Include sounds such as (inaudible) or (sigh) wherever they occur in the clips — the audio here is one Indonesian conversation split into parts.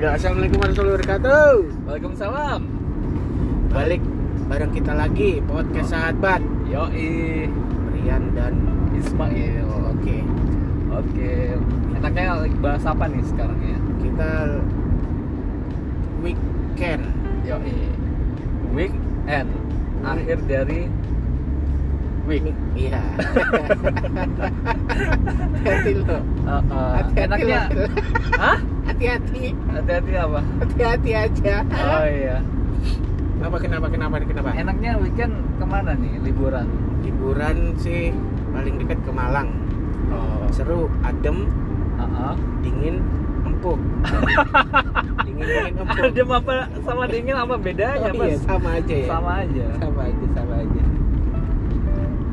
Ya, Assalamualaikum warahmatullahi wabarakatuh. Waalaikumsalam. Balik bareng kita lagi podcast sahabat Yoi. Rian dan Ismail. oke Oke. Enaknya lagi bahas apa nih sekarang ya? kita weekend. Yoi. Weekend. Akhir dari week. Iya. (laughs) Hati-hati lo. Uh, uh, Hati-hati enaknya. lo. Hah? Hati-hati. Hati-hati apa? Hati-hati aja. Oh iya. Kenapa kenapa kenapa kenapa? Enaknya weekend ke mana nih liburan? Liburan sih paling dekat ke Malang. Oh. Seru, adem, Uh dingin, empuk. (laughs) dingin dingin empuk. Adem apa sama dingin apa bedanya, Oh, Mas? iya, sama aja ya. Sama aja. sama aja sama aja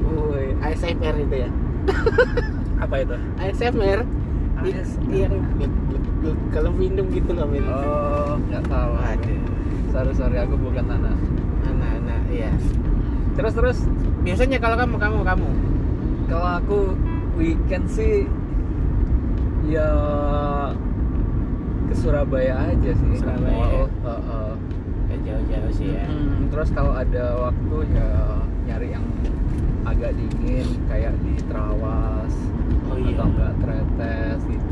Woi, ASMR itu ya (laughs) Apa itu? ASMR ASMR. yang kalau minum gitu loh Min Oh, nggak tahu. Aduh. Sorry sorry, aku bukan anak. anak-anak iya Terus terus, biasanya kalau kamu kamu kamu kalau aku weekend sih ya ke Surabaya aja sih. Surabaya mall. ya? Heeh. Nggak jauh-jauh sih ya Hmm, terus kalau ada waktu ya nyari yang agak dingin kayak di Trawas Oh, iya. atau enggak Tretes gitu.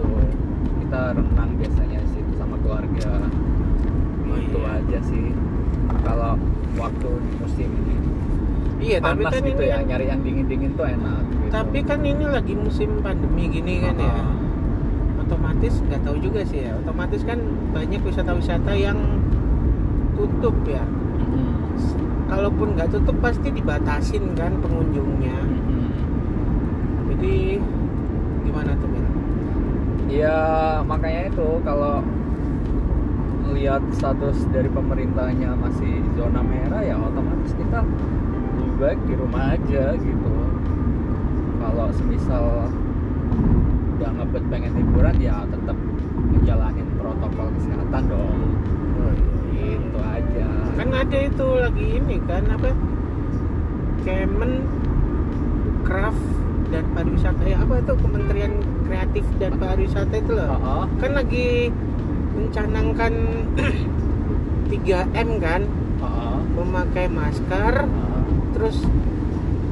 Kita renang biasanya situ sama keluarga. Oh, Itu iya. aja sih. Kalau waktu musim iya tapi kan gitu ini ya, nyari yang dingin-dingin tuh enak. Gitu. tapi kan ini lagi musim pandemi gini kan ya Ah, otomatis nggak tahu juga sih ya otomatis kan banyak wisata-wisata yang tutup ya mm-mm, kalaupun nggak tutup pasti dibatasin kan pengunjungnya mm-mm. jadi? Ya makanya itu kalau lihat status dari pemerintahnya masih zona merah ya otomatis kita lebih baik di rumah aja gitu. Kalau semisal udah ngebet pengen liburan ya tetap menjalanin protokol kesehatan dong. Oh, iya. Itu aja. kan ada itu lagi ini kan apa Kemen Craft dan pariwisata ya apa itu Kementerian Kreatif dan Pariwisata itu loh Heeh. kan lagi mencanangkan (clears throat) 3M kan Heeh. memakai masker Heeh. terus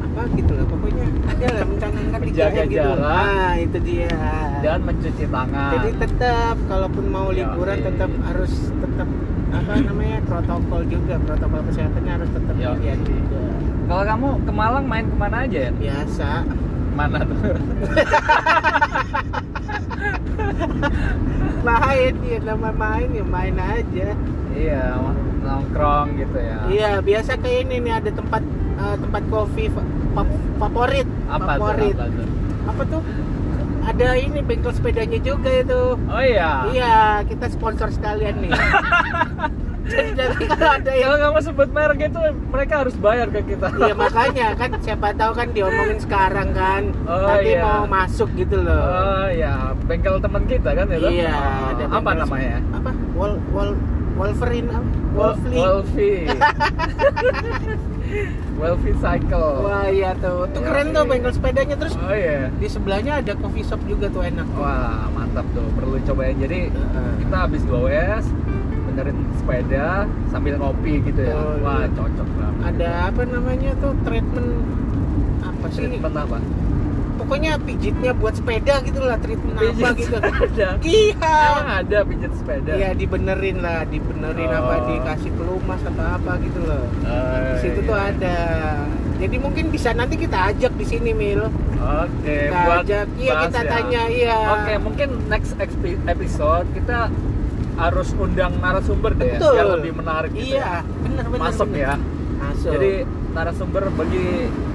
apa gitu lah pokoknya ada lah mencanangkan 3M Menjaga gitu jarak. nah itu dia Dan mencuci tangan. jadi tetap kalaupun mau Ya, liburan iya. tetap harus tetap apa namanya protokol juga protokol kesehatannya harus tetap Ya. dilihat juga Kalau kamu ke Malang main ke mana aja ya? biasa Mana tuh? main ya nama main ya main aja Iya, nongkrong gitu ya. iya biasa kayak ini nih ada tempat eh, tempat kopi fa- fa- favorit Apa favorit tuh? Apa tuh? apa tuh ada ini bengkel sepedanya juga itu Oh iya. iya kita sponsor sekalian nih (laughs) jadi nanti kalau ada yang Kalau kamu sebut merek itu mereka harus bayar ke kita. Iya makanya kan siapa tahu kan diomongin sekarang kan Oh, nanti iya. mau masuk gitu loh. Oh iya, bengkel teman kita kan itu? Iya, Oh, ada apa namanya? Apa? Wol Wol Wolverine apa? Wolfly. Wolfie. (laughs) Wolfie Cycle. Wah iya tuh, tuh Iya, keren iya. tuh bengkel sepedanya terus Oh iya. di sebelahnya ada coffee shop juga tuh enak. tuh. Wah, mantap tuh. Perlu cobain. Jadi Heeh. kita habis 2WS benerin sepeda sambil ngopi gitu ya. Betul, Wah, iya. cocok banget. Ada apa namanya tuh treatment apa sih? treatment apa? Pokoknya pijitnya buat sepeda gitu lah treatment apa Pijit gitu. sepeda. Iya. Ada pijat sepeda? Iya dibenerin lah, dibenerin apa Oh. dikasih pelumas atau apa gitu loh. Oh, di situ tuh iya. ada jadi mungkin bisa nanti kita ajak di sini mil Oke, kita buat ajak iya kita ya. tanya iya Oke, mungkin next episode kita harus undang narasumber deh ya, betul biar lebih menarik gitu iya ya. benar Masuk benar. ya. masuk Jadi narasumber bagi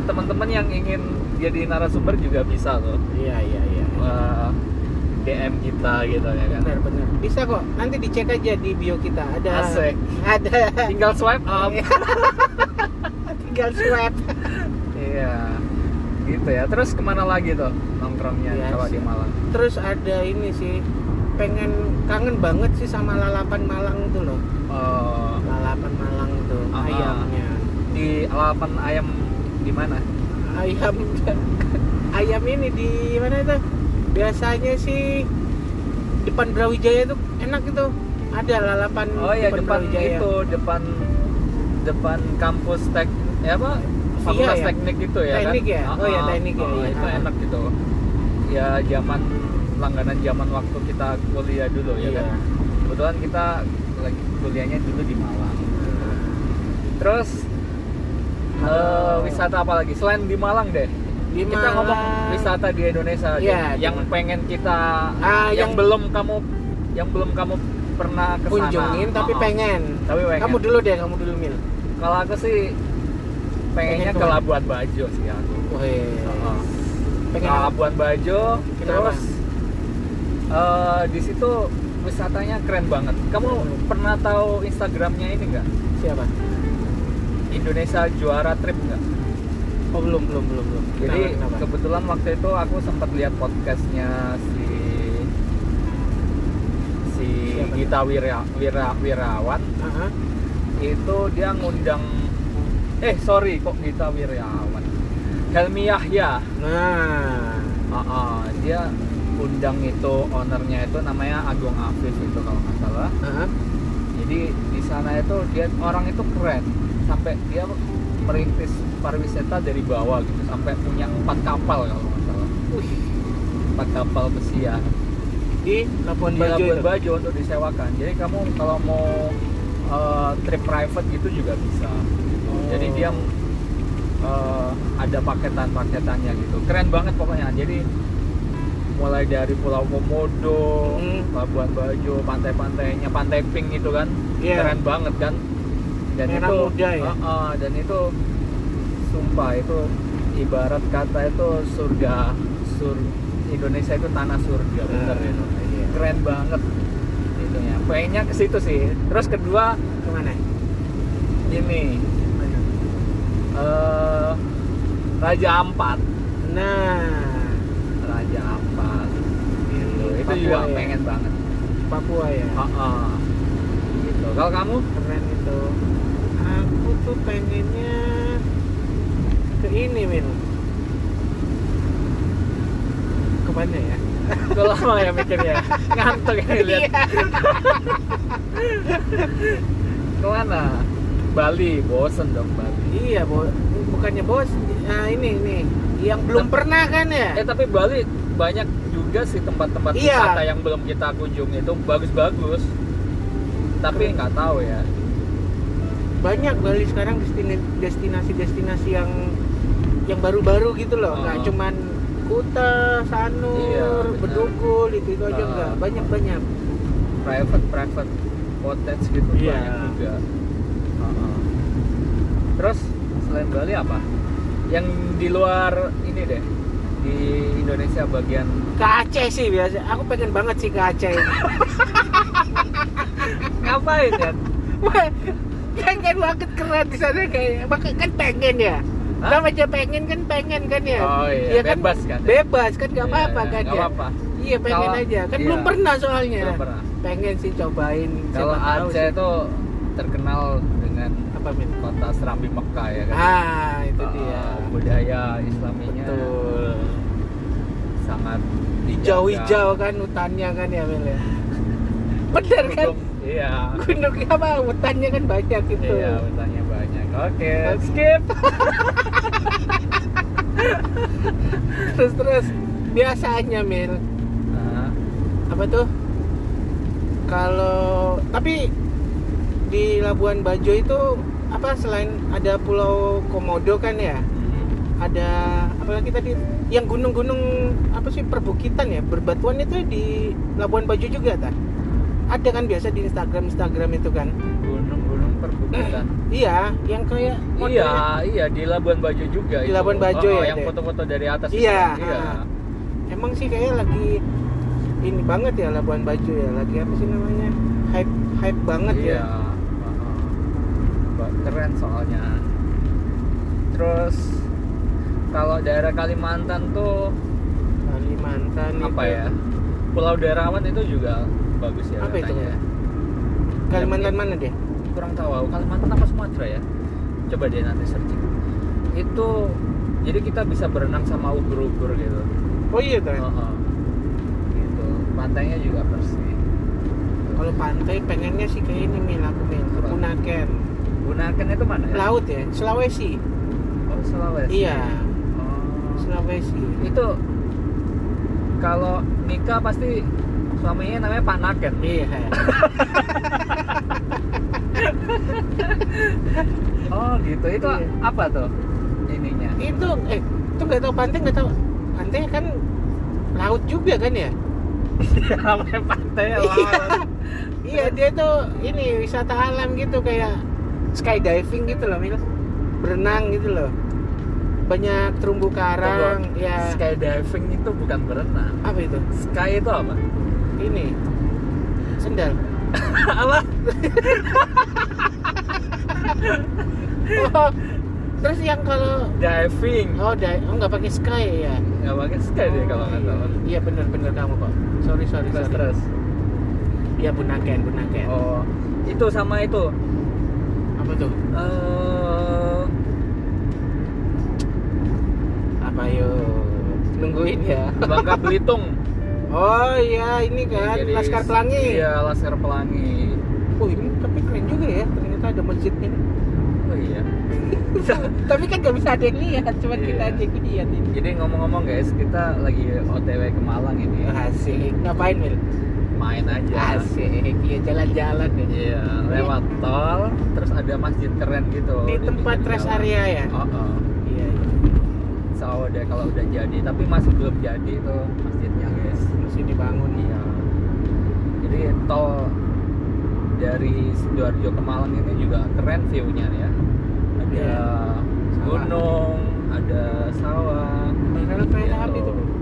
teman-teman yang ingin jadi narasumber juga bisa tuh. iya iya iya Wah, DM kita gitu ya kan. benar benar bisa kok nanti dicek aja di bio kita ada Asik. ada Tinggal swipe up. (laughs) tinggal swipe iya. Gitu ya. Terus ke mana lagi tuh nongkrongnya Biasa. kalau di Malang? terus ada ini sih pengen kangen banget sih sama lalapan Malang tuh loh Oh, lalapan Malang tuh ah. ayamnya di alapan ayam di mana? ayam (laughs) ayam ini di mana itu biasanya sih depan Brawijaya itu enak itu ada lalapan Oh iya depan Brawijaya. itu, depan depan kampus tek ya apa? Fakultas ya? teknik itu ya Teknik kan? ya? Oh iya, Ah, teknik ya, ah, iya. Itu Ah. enak gitu. Ya zaman langganan zaman waktu kita kuliah dulu ya Iya. kan. Kebetulan kita lagi kuliahnya dulu di Malang. Terus Kalau- wisata apa lagi selain di Malang deh? Di kita Malang. ngomong wisata di Indonesia deh. Iya, yang pengen kita Ah, yang, yang- belum kamu yang belum kamu pernah ke sana. kunjungin tapi Oh, oh. pengen. Tapi pengen. Kamu dulu deh, kamu dulu Mil. Kalau aku sih pengennya Pengen ke? Labuan Bajo sih aku. Wih. Heeh. Pengen Ke apa? Labuan Bajo, Kenapa? terus eh, di situ wisatanya keren banget. Kamu pernah tahu Instagramnya ini nggak? siapa? Indonesia Juara Trip nggak? Oh belum belum belum belum. Jadi Kenapa, kenapa? kebetulan waktu itu aku sempat lihat podcastnya si si Siapa? Gita Wira, Wira Wirawan Aha. itu dia ngundang eh sorry kok Gita Wirawan Helmi Yahya Nah, Ah, ah, dia undang itu ownernya itu namanya Agung Afif itu kalau nggak salah. Aha. jadi di sana itu dia orang itu keren. Sampai dia merintis pariwisata dari bawah gitu sampai punya empat kapal kalau nggak salah. Wih, empat kapal pesiar di Labuan Bajo Labuan. Bajo untuk disewakan. Jadi kamu kalau mau eh, trip private gitu juga bisa. Oh. jadi dia eh, ada paketan-paketannya gitu. Keren banget pokoknya. Jadi mulai dari Pulau Komodo, Hmm. Labuan Bajo, pantai-pantainya, pantai Pink itu kan Iya. keren banget kan dan Merah itu muda ya? Ah, ah, dan itu sumpah itu ibarat kata itu surga sur Indonesia itu tanah surga bener Ah, itu iya. keren banget itunya pengennya ke situ sih terus kedua Ke mana? ini eh Raja Ampat Nah, Raja Ampat. Itu Papua juga ya? pengen banget Papua ya. Ah, ah. gitu kalau kamu Keren itu. Aku tuh pengennya ke ini, Min. Ke mana ya? (laughs) Kok lama ya mikirnya ngantuk ya lihat Iya. ke mana Bali bosen dong Bali Iya, bo bukannya bos. Nah, ini nih yang belum Tapi- pernah kan ya? eh tapi Bali banyak juga sih tempat-tempat Iya. wisata yang belum kita kunjungi itu bagus-bagus tapi nggak tahu ya Banyak Bali sekarang destina- destinasi-destinasi yang yang baru-baru gitu loh. Nggak Oh. cuman Kuta, Sanur, Iya. Bedugul itu itu aja Ah. enggak. Banyak-banyak. private private cottage gitu Iya. banyak juga Heeh. terus selain Bali apa yang di luar ini deh di Indonesia bagian Ke Aceh sih biasa. Aku pengen banget sih ke Aceh. (laughs) ngapain ya Wah, pengen banget keren di sana kayak maka kan pengen ya. Hah? Nama aja pengen kan pengen kan ya. Oh iya, kan? bebas kan ya? Bebas kan nggak Iya, apa-apa iya, kan nggak ya. apa-apa. Iya pengen Kalau- aja. Kan iya. belum pernah soalnya. belum pernah Pengen sih cobain. kalau Aceh sih. Itu terkenal dengan apa min? kota Serambi Mekah ya kan Ah itu Uh, dia. budaya Islaminya Betul. sangat Hijau-hijau kan hutannya kan ya Mel ya. (laughs) Bener kan? Iya Gunung apa hutannya kan banyak gitu. iya bertanya banyak oke Oke. skip (laughs) terus terus biasanya Mil Nah, apa tuh kalau tapi di Labuan Bajo itu apa selain ada Pulau Komodo kan ya hmm. ada apalagi tadi yang gunung-gunung apa sih perbukitan ya berbatuan itu di Labuan Bajo juga tak ada kan biasa di Instagram Instagram itu kan gunung-gunung perbukitan (clears throat) iya yang kayak iya modelnya- iya di Labuan Bajo juga Di itu. Labuan Bajo Oh, ya, yang Dek? foto-foto dari atas itu. Iya, iya ah. emang sih kayak lagi ini banget ya Labuan Bajo ya lagi apa sih namanya hype hype banget iya ya. Keren soalnya. Terus kalau daerah Kalimantan tuh Kalimantan apa itu. ya? Pulau Derawan itu juga bagus ya Apa itu, katanya. Kalimantan mana deh kurang tahu aku. Kalimantan apa Sumatera ya? Coba deh nanti searching itu jadi kita bisa berenang sama ubur-ubur gitu. Oh iya tuh Heeh. gitu. Pantainya juga bersih. Kalau pantai pengennya sih ke ini Mil, aku Mil, ke Apa? Bunaken itu mana ya? Laut ya, Sulawesi. Oh, Sulawesi. Iya, Oh. Sulawesi. Itu kalau nikah pasti suaminya namanya Pak Naken. Iya. (laughs) Oh, gitu. Itu Iya. apa tuh ininya? itu eh itu nggak tahu pantai nggak tahu pantai kan laut juga kan ya? namanya pantai ya, Iya. laut. Iya dia tuh ini wisata alam gitu kayak skydiving gitu loh Mil. Berenang gitu loh. Banyak terumbu karang, Tunggu, ya Skydiving itu bukan berenang. apa itu? Sky itu apa? Ini sendal. (laughs) apa? Oh, terus yang kalau Diving. oh, di- oh nggak pakai sky ya? Nggak pakai sky deh kalau nggak iya. salah. Iya benar-benar kamu kok. Sorry sorry Terus sorry. terus. Iya Bunaken Bunaken. Oh, itu sama itu. Apa tuh? eh Apa yo? Nungguin ya. Bangka Belitung. (laughs) Oh iya ini kan Jadi- Laskar Pelangi. Iya, Laskar Pelangi. Oh ini tapi keren juga ya ternyata ada masjidnya. Oh iya. (laughs) tapi kan gak bisa ada yang lihat, cuma Iya. kita aja yang lihat ini. Jadi ngomong-ngomong guys, kita lagi OTW ke Malang ini. Asik. Ngapain Mil? Main aja. Asik. Iya jalan-jalan ya. Iya, lewat tol, terus ada masjid keren gitu. Di tempat pinggir rest jalan. area ya. Oh, oh. Iya iya. So, deh kalau udah jadi, tapi masih belum jadi tuh masjidnya guys. Masih dibangun. Iya. Jadi tol dari Sidoarjo ke Malang ini juga keren view-nya ya. Ada Iya. Sawah. gunung, ada sawah. Rel kereta api tuh.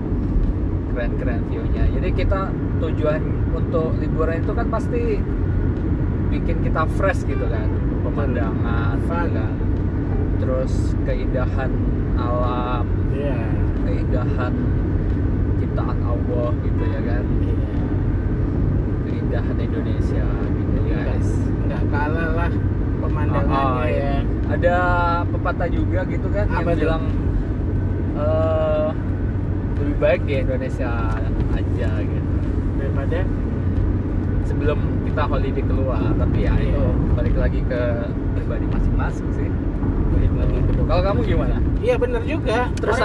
Keren-keren view-nya. Jadi kita tujuan untuk liburan itu kan pasti bikin kita fresh gitu kan, pemandangan, gitu Fun. kan. Terus keindahan alam, Iya. keindahan ciptaan Allah gitu ya kan. Iya. keindahan Indonesia gitu nggak guys. nggak kalah lah pemandangannya Oh, oh, ya. Ada pepatah juga gitu kan Apa yang tuh? bilang eh lebih baik di Indonesia aja gitu. Daripada Sebelum kita holiday keluar, tapi ya Iya. itu balik lagi ke pribadi masing-masing sih. balik lagi ke Kalau kamu gimana? Iya bener juga. Terus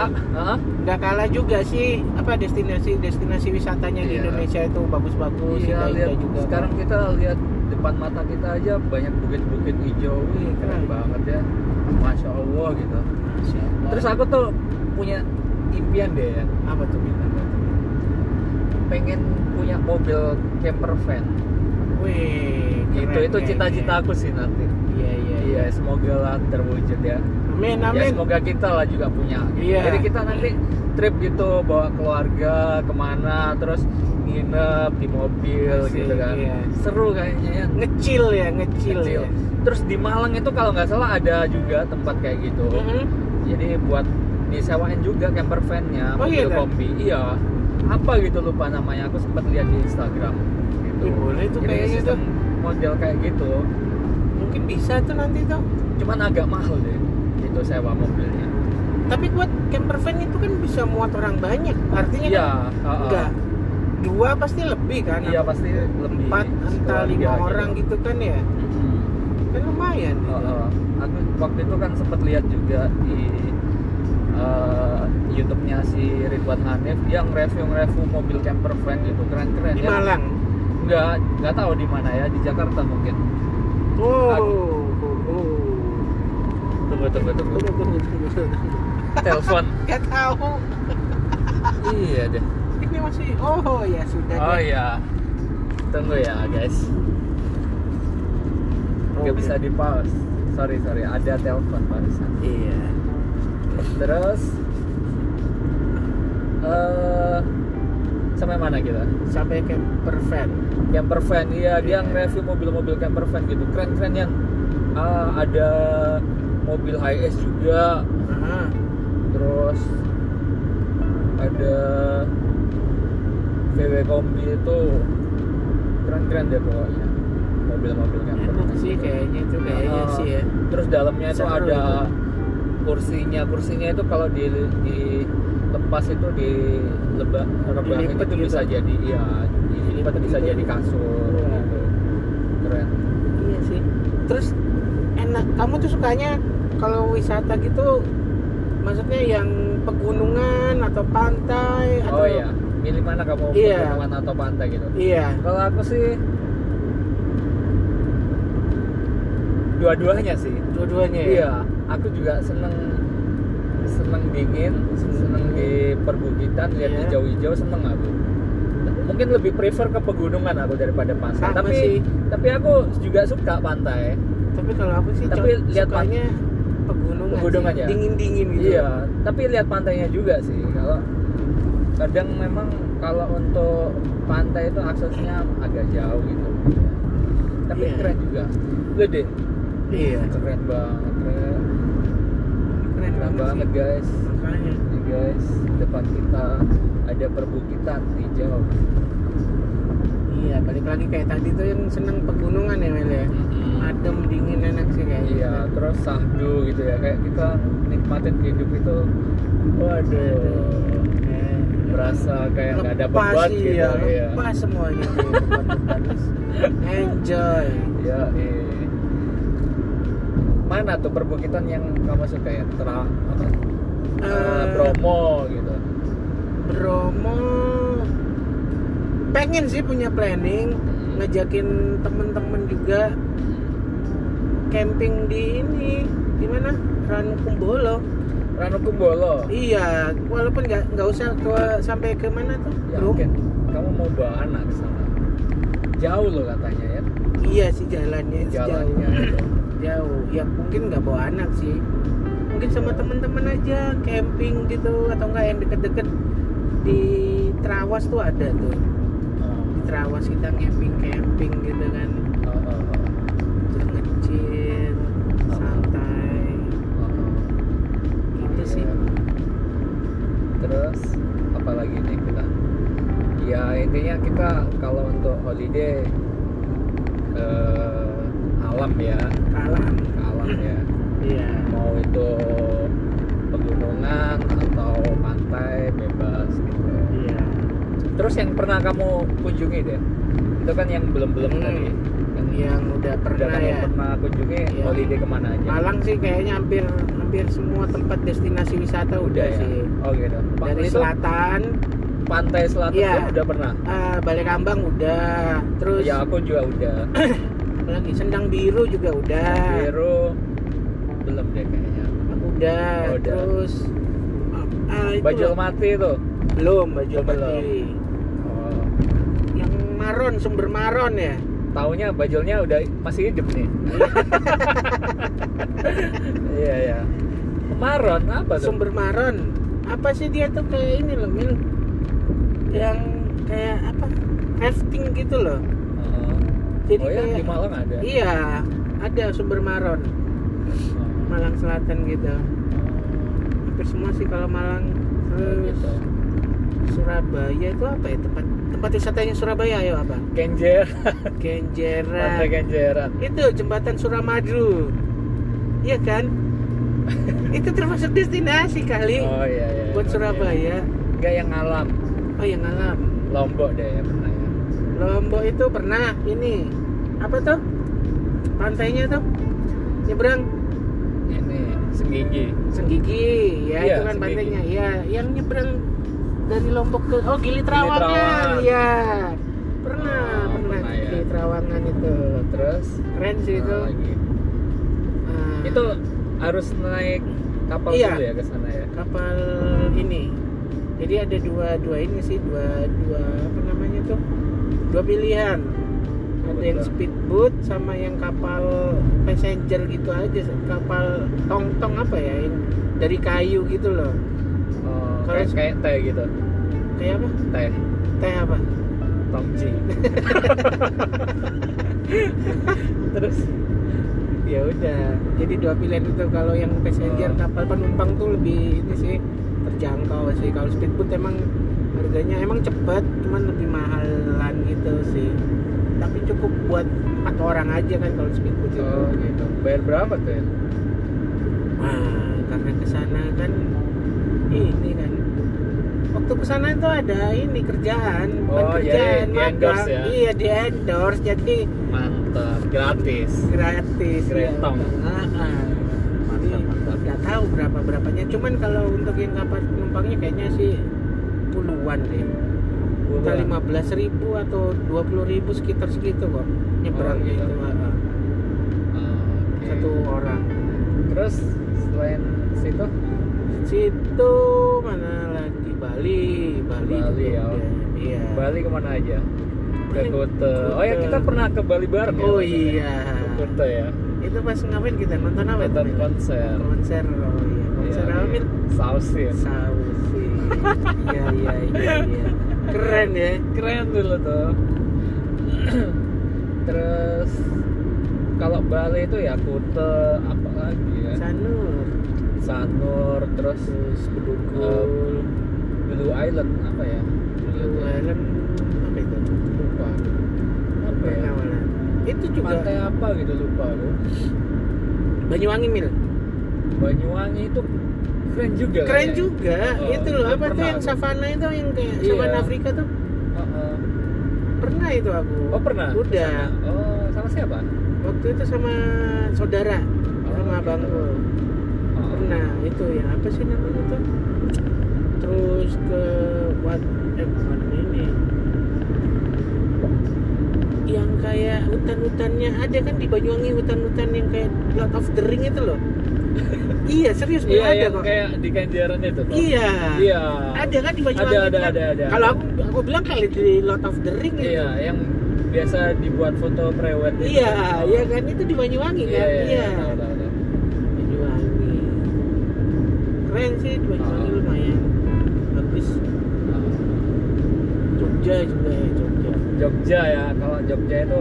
nggak kalah juga sih apa destinasi destinasi wisatanya di Iya. Indonesia itu bagus-bagus iya indah-indah lihat juga. sekarang kita lihat depan mata kita aja banyak bukit-bukit hijau, Wih, keren Keren. banget ya. Masya Allah gitu. Masya Allah. Terus aku tuh punya impian deh ya, apa tuh tuh? pengen punya mobil camper van. Wih, Gitu, keren itu kayaknya. cita-cita aku sih nanti. Iya iya Iya, semoga lah terwujud ya. Amin Ya amin. semoga kita lah juga punya. Iya. Jadi kita nanti trip gitu bawa keluarga ke mana, terus nginep di mobil Asik, gitu kan. iya. Seru kayaknya ya. Ngecil ya ngecil, Kecil. ya. Terus di Malang itu kalau nggak salah ada juga tempat kayak gitu. Mhm. Jadi buat disewain juga camper van-nya, Oh, mobil iya kan? kombi. Iya. Apa gitu lupa namanya, aku sempat lihat di Instagram. Gitu. Ih, boleh tuh kayaknya sistem model kayak gitu. Mungkin bisa tuh nanti tuh. Cuman agak mahal deh itu sewa mobilnya. Tapi buat camper van itu kan bisa muat orang banyak. Artinya Iya, kan ha-ha. enggak dua pasti lebih kan? Iya pasti lebih Empat sekeluarga lima gitu. orang gitu kan ya. Kan lumayan. gitu. Ha-ha. Aku waktu itu kan sempat lihat juga di eh, YouTube-nya si Ridwan Hanif dia nge-review-review mobil camper van gitu keren-keren Di ya. Malang. Nggak nggak tahu di mana ya di Jakarta mungkin. Oh. Aku- oh, oh. Tunggu tunggu tunggu. Tunggu, tunggu, tunggu. Telepon. (laughs) Gak tahu. iya deh. Ini masih. Oh ya sudah. Oh deh. iya. Tunggu ya guys. Nggak Oke. bisa di pause. Sorry sorry ada telepon barusan. Iya. Terus eh sampai mana kita? Sampai camper van. Camper van, iya dia Iya. nge-review mobil-mobil camper van gitu, keren-keren yang ah, ada mobil HS juga, Aha. terus ada VW kombi itu keren-keren deh pokoknya mobil-mobil camper. Enak sih kayaknya tuh kayaknya Ah, sih ya. Terus dalamnya itu ada itu. Kursinya, kursinya itu kalau di di lepas itu di lebah Dilipet itu gitu. bisa jadi iya dilipat bisa gitu. jadi kasur Wah. gitu. keren iya sih terus enak kamu tuh sukanya kalau wisata gitu maksudnya yang pegunungan atau pantai atau oh iya milih mana kamu Iya. pegunungan atau pantai gitu iya kalau aku sih dua-duanya sih dua-duanya ya iya aku juga seneng seneng dingin seneng di perbukitan lihat Iya. hijau-hijau seneng aku. Mungkin lebih prefer ke pegunungan aku daripada pantai Sama tapi sih. tapi aku juga suka pantai. Tapi kalau aku sih Tapi lihat pan- sukanya pegunungan Pegunungan ya? dingin dingin gitu. Iya tapi lihat pantainya juga sih. Kalau kadang memang kalau untuk pantai itu aksesnya agak jauh gitu. Tapi Iya. keren juga. Gede. Iya. Keren banget keren banget, guys. Makanya guys depan kita ada perbukitan hijau. Iya balik lagi kayak tadi tuh yang seneng pegunungan ya Mel ya. Adem dingin enak sih kayaknya iya terus sahdu gitu ya. Kayak kita nikmatin hidup itu. Waduh. Eh, berasa kayak nggak ada beban iya, gitu iya. lepas semuanya beban-beban. (laughs) enjoy. Ya eh. Mana tuh perbukitan yang kamu suka ya? Tera, apa? Eh, Bromo gitu. Bromo. Pengen sih punya planning ngajakin temen-temen juga. Camping di ini di mana Ranu Kumbolo Ranu Kumbolo iya walaupun nggak nggak usah ke sampai ke mana tuh? Ya mungkin. Kamu mau bawa anak ke sana? Jauh loh katanya ya. Iya sih jalannya jalannya jauh gitu. Jauh ya mungkin nggak bawa anak sih mungkin sama temen-temen aja camping gitu atau enggak yang deket-deket di Trawas tuh ada tuh Oh, di Trawas kita camping camping gitu kan oh, oh, oh. Ngecil Oh. santai Oh, oh. gitu sih Iya. Terus apa lagi nih kita? Ya intinya kita kalau untuk holiday ke alam ya, ke alam ya. iya Mau itu pegunungan atau pantai bebas gitu. iya Terus yang pernah kamu kunjungi deh, itu kan yang belum-belum Hmm. tadi. Yang yang udah udah pernah kamu ya pernah kunjungi Iya. holiday ke mana aja? Malang sih kayaknya hampir hampir semua tempat destinasi wisata udah, ya? sih Oh gitu. Pak, dari itu selatan pantai selatan pun udah pernah. ah, Balik Kambang udah terus Ya aku juga udah. (clears throat) lagi Sendang Biru juga udah Biru belum deh kayaknya. udah, Oh, udah. terus ah, ah, itu Bajul loh. mati tuh. belum baju Oh, belum. mati Oh, yang maron sumber maron ya taunya bajulnya udah masih hidup nih. (laughs) Iya ya. Maron apa tuh? sumber maron apa sih dia tuh kayak ini loh Mil yang kayak apa rafting gitu loh Oh. Jadi oh ya kayak di Malang ada. iya ada sumber maron. Malang Selatan gitu hampir semua sih kalau Malang Oh, terus gitu. Surabaya itu apa ya tempat tempat wisatanya Surabaya ayo apa Kenjer, Pantai Kenjeran Kenjeran. itu jembatan Suramadu iya kan (laughs) itu termasuk destinasi kali Oh iya iya. buat iya. Surabaya Enggak yang alam. oh yang alam Lombok deh ya pernah ya. Lombok itu pernah ini apa tuh? Pantainya tuh? Nyebrang? Ini Senggigi. Senggigi. Ya Iya, itu kan Senggigi. pantainya. Ya yang nyebrang dari Lombok ke oh Gili Trawangan. Ya pernah Oh, pernah, pernah ya. Gili Trawangan itu. Terus? Keren sih itu. lagi? Ah, Itu harus naik kapal Iya. dulu ya ke sana ya. kapal ini. Jadi ada dua dua ini sih dua dua apa namanya tuh? Dua pilihan ada yang speedboat sama yang kapal passenger gitu aja kapal tong tong apa ya yang dari kayu gitu loh. Oh, Kalau- kayak kayak teh gitu. kayak apa? Teh. Teh apa? Tongji. (laughs) terus? Ya udah jadi dua pilihan itu. Kalau yang passenger Oh. kapal penumpang tuh lebih ini sih terjangkau sih. Kalau speedboat emang harganya emang cepet cuman lebih mahalan gitu sih cukup buat empat orang aja kan kalau speedboat itu Oh gitu. Bayar berapa tuh ya? Wah, karena ke sana kan ini kan waktu ke sana itu ada ini kerjaan bukan Oh, kerjaan di-endorse magang ya? iya di endorse jadi Mantap. gratis gratis Gretong. ya. Ah, ah. mantap mantap nggak tahu berapa berapanya cuman kalau untuk yang kapal penumpangnya kayaknya sih puluhan deh entah lima belas ribu atau dua puluh ribu sekitar segitu kok nyebrangnya Oh, gitu. itu ah. Oke. satu orang. Terus selain situ? Situ mana lagi? Bali. Bali, Bali, ya. iya. Bali ke mana aja? Ke Kute oh ya Kuta. kita pernah ke Bali bareng ya oh ya? iya. Ke Kute ya? Itu pas ngapain kita? Nonton apa nonton itu? konser. Konser oh iya. Konser Iya, apa iya. Sausi (laughs) iya iya iya iya keren ya. Keren dulu tuh. (clears throat) Terus kalau Bali itu ya Kute apa lagi ya? Sanur. Sanur terus terus Bedugul. Blue Island apa ya? Blue Island apa itu? Lupa. Apa ya? Mana? itu juga. Pantai apa gitu lupa aku. Banyuwangi Mil. Banyuwangi itu keren juga keren kayaknya. juga Oh, itu loh apa tuh yang savana itu yang kayak Iya. savana Afrika tuh Heeh. pernah itu aku oh pernah udah Ke sana. oh sama siapa waktu itu sama saudara Oh, sama gitu. abangku Oh. pernah itu ya apa sih namanya tuh terus ke what eh bukan ini yang kayak hutan-hutannya ada kan di Banyuwangi hutan-hutan yang kayak Lord of the Ring itu loh iya serius iya ada kok. kayak di Kenjeran itu tuh. Iya. Iya. Ada kan di Banyuwangi Ada, itu ada, kan? ada, ada, kalau aku aku bilang kali di Lord of the Ring itu. Iya yang biasa dibuat foto prewed iya iya kan? Itu di Banyuwangi iya kan iya, iya tahu, tahu, tahu. Banyuwangi. Keren sih di Banyuwangi Oh. lumayan. Bagus Oh. Jogja juga ya Jogja. Jogja ya kalau Jogja itu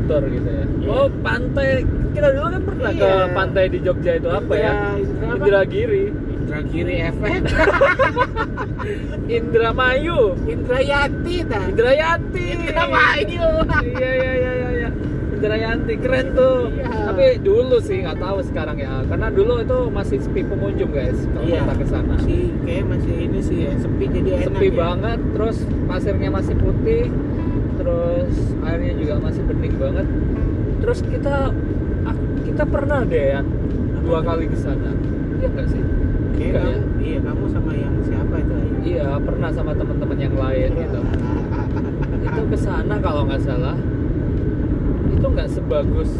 tour gitu ya. Iya. oh pantai. Kita dulu kan pernah ke Iya. pantai di Jogja itu apa ya? Indra- Indra apa? Indragiri Indragiri FM (laughs) Indramayu. Indrayati ta. Indrayati. Indramayu. Iya iya iya iya iya. Indrayanti keren tuh. Iya. tapi dulu sih nggak tahu sekarang ya. Karena dulu itu masih sepi pengunjung guys kalau iya. kita ke sana. Masih kayak masih ini sih ya sepi jadi enak sepi ya. banget terus pasirnya masih putih terus airnya juga masih bening banget. Terus kita kita pernah deh ya dua kali ke sana. Iya nggak sih? Enggak kamu, ya? iya kamu sama yang siapa itu? Iya pernah sama teman-teman yang lain gitu. (laughs) Itu ke sana kalau nggak salah. Itu nggak sebagus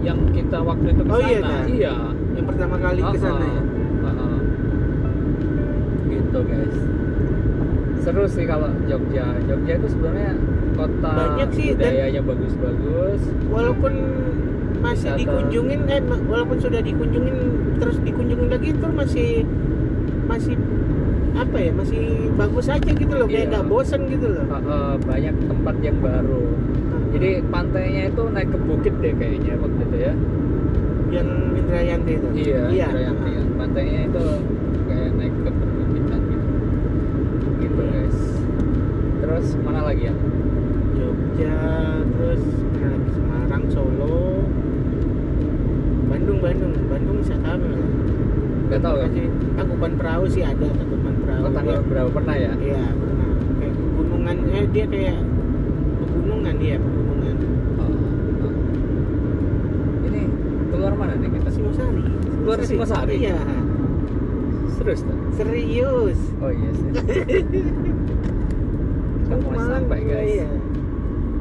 yang kita waktu itu ke Oh, sana. Iya, Nah. iya. Yang pertama kali ke sana ya? Uh-uh. Uh-uh. gitu guys. Seru sih kalau Jogja. Jogja itu sebenarnya kota Banyak sih, dan- budayanya bagus-bagus. walaupun masih Wisata. dikunjungin eh walaupun sudah dikunjungin terus dikunjungin lagi itu masih masih apa ya masih bagus aja gitu loh kayak Iya. nggak bosen gitu loh. Uh-uh, banyak tempat yang baru. Jadi pantainya itu naik ke bukit deh kayaknya waktu itu ya. Yang Indrayanti itu? Iya iya. Indrayanti ya. pantainya itu kayak naik ke perbukitan gitu. Gitu guys. Terus mana lagi ya Jogja terus Semarang Solo. Bandung Bandung. Bandung wisata apa ya? Gak tahu ya Masih Tangkuban Perahu sih ada Tangkuban Perahu. Oh, Dia- berapa pernah ya? Iya pernah. Kayak pegunungan eh dia kayak pegunungan dia pegunungan. Oh, oh. ini keluar mana nih kita? Singosari. Keluar Singosari? iya. Serius tuh serius. Oh iya sih. (laughs) Kita mau sampai guys? iya.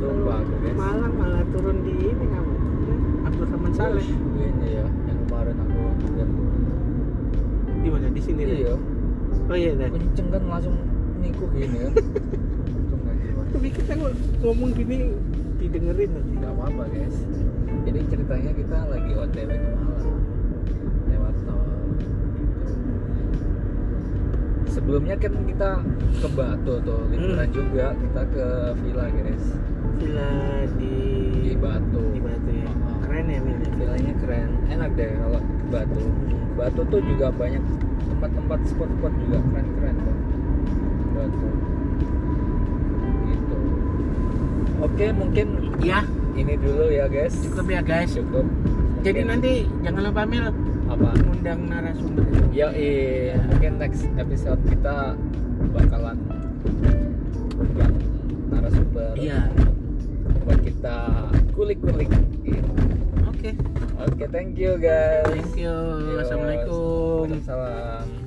Aku guys. Malang malah turun di ini kamu Abdul Rahman Saleh. ini ya yang kemarin aku lihat. Di mana di sini iya. Oh iya dah kenceng kan langsung niku gini ya. Untung nggak keluar tapi kita ng- ngomong gini didengerin nanti. Nggak apa-apa guys. Jadi ceritanya kita lagi otw ke sebelumnya kan kita ke Batu tuh liburan Hmm. juga kita ke villa guys. Villa di di Batu. Di Batu ya. Oh. keren ya Mil villanya keren. Enak deh kalau ke Batu. Batu tuh juga banyak tempat-tempat spot-spot juga keren-keren tuh. Batu. Gitu. Oke mungkin ya ini dulu ya guys. Cukup ya guys. Cukup. Jadi nanti jangan lupa Mil apa? Undang narasumber. Ya iya mungkin next episode kita bakalan yang narasumber iya. buat kita kulik-kulik. Oke. Oke, thank you guys. thank you. Assalamualaikum. Waalaikumsalam.